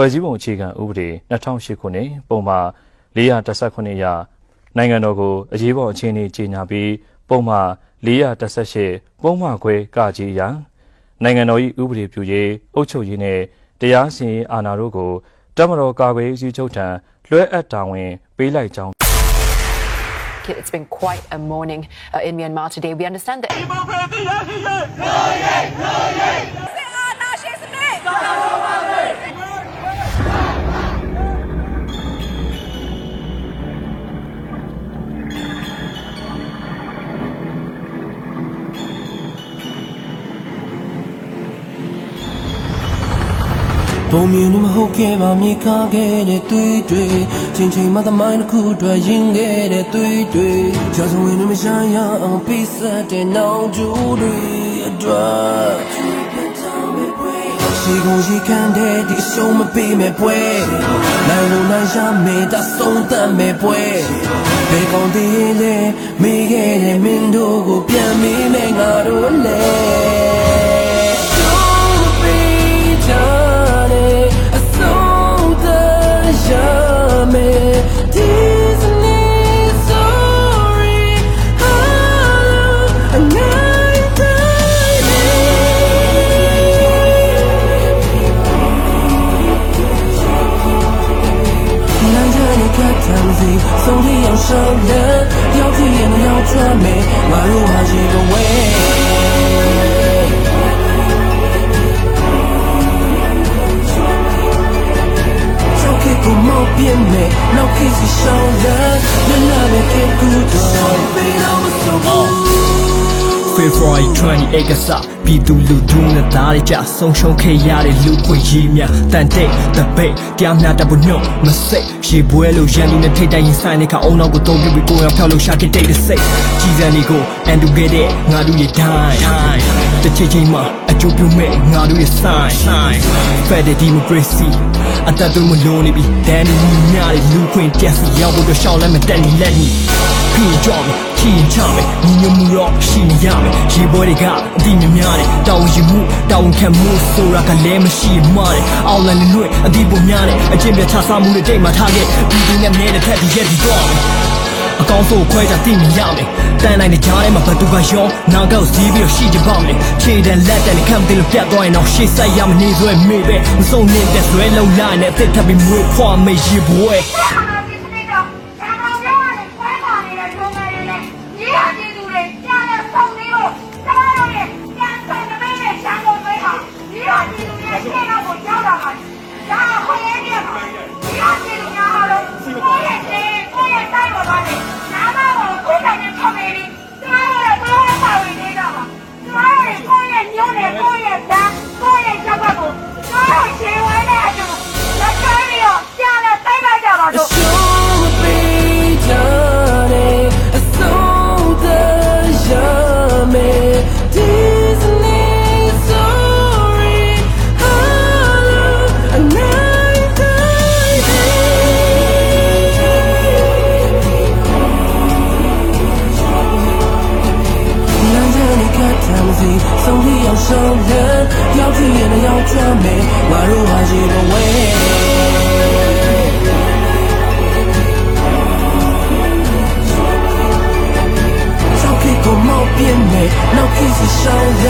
ဖွဲ့စည်းပုံအခြေခံဥပဒေ2008ခုနှစ်ပုံမှန်418အရနိုင်ငံတော်ကိုအရေးပေါ်အခြေအနေကြေညာပြီးပုံမှန်418ပုံမှန်ခွဲကကြီးအရနိုင်ငံတော်၏ဥပဒေပြုရေးအုပ်ချုပ်ရေးနှင့်တရားစီရင်အာဏာတို့ကိုတမတော်ကာကွယ်ရေးစီချုပ်ထံလွှဲအပ်တာဝန်ပေးလိုက်ကြောင်း It's been quite a morning uh, in Myanmar today. We understand that ပုံမြင်မဟုတ်ခဲ့ပါမြေခါခဲ့တဲ့သွေးတွေချင်းချင်းမှသမိုင်းတစ်ခုအတွက်ရင်ခဲ့တဲ့သွေးတွေကြောက်စဝင်မရှာရအောင်ပိစတ်တဲ့နောင်ကျိုးတွေအတွက်ရှိကုန်ရှိခံတဲ့ဒီအရှုံးမပေးမဲ့ပွဲနိုင်လို့နိုင်ရမယ်တဆုံးတတ်မဲ့ပွဲဘယ်ကောင်တည်းလဲမိခဲ့တဲ့မင်းတို့ 少了，要甜的要甜美，宛如花季风味。早起苦梦变美，闹起分手泪。February 28ကစပြည်သူလူထုနဲ့သားတွေကြဆုံးရှုံးခဲ့ရတဲ့လူခွင့်ရေးများတန်တဲ့တပိတ်တရားမျှတဖို့ညွတ်မစိတ်ရေပွဲလို့ရန်သူနဲ့ထိတ်တိုင်ရင်ဆိုင်တဲ့ခါအုံနောက်ကိုတုံးပြပြီးကိုယ်ရောက်ဖျောက်လို့ရှာခဲ့တဲ့စိတ်ကြီးစံတွေကိုအန်တူခဲ့တဲ့ငါတို့ရဲ့ဒိုင်းတစ်ချိန်ချိန်မှာအကျိုးပြုမဲ့ငါတို့ရဲ့ sign Fed democracy အတတ်တို့မလုံးနေပြီဒန်ဒီများတဲ့လူခွင့်တက်စီရောက်ဖို့တော့ရှောင်းလဲမတက်နေလက်နီဖီကြောင့်ချီရင်ချမယ်ညီညွတ်မှုတော့ရှိနေရမယ်ရေပွဲတွေကအတိမများတယ်တာဝန်ယူမှုတာဝန်ခံမှုဆိုတာကလည်းမရှိမှတယ်အောင်လန်လွတ်အတိပုံများတယ်အကျင့်ပြချစားမှုတွေတိတ်မှထားခဲ့ပြည်သူနဲ့မြဲတဲ့ဖက်ဒီရက်ဒီတော့ အကောင်းဆုံးခွဲခြားသိမြင်ရမယ်တန်နိုင်တဲ့ကြားထဲမှာဘသူကရောနာကောက်စည်းပြီးတော့ရှိကြပါမယ်ခြေတန်လက်တန်နဲ့ခံတယ်လို့ပြတ်သွားရင်တော့ရှေ့ဆက်ရမနေဆွဲမေးပဲမစုံနေတဲ့ဆွဲလုံးလာနဲ့အသက်ထပ်ပြီးမွေးဖွာမေးရေပွဲအာ sophie 去演的要绝美宛如花季的 away 狼狈貌变美狼狈退休人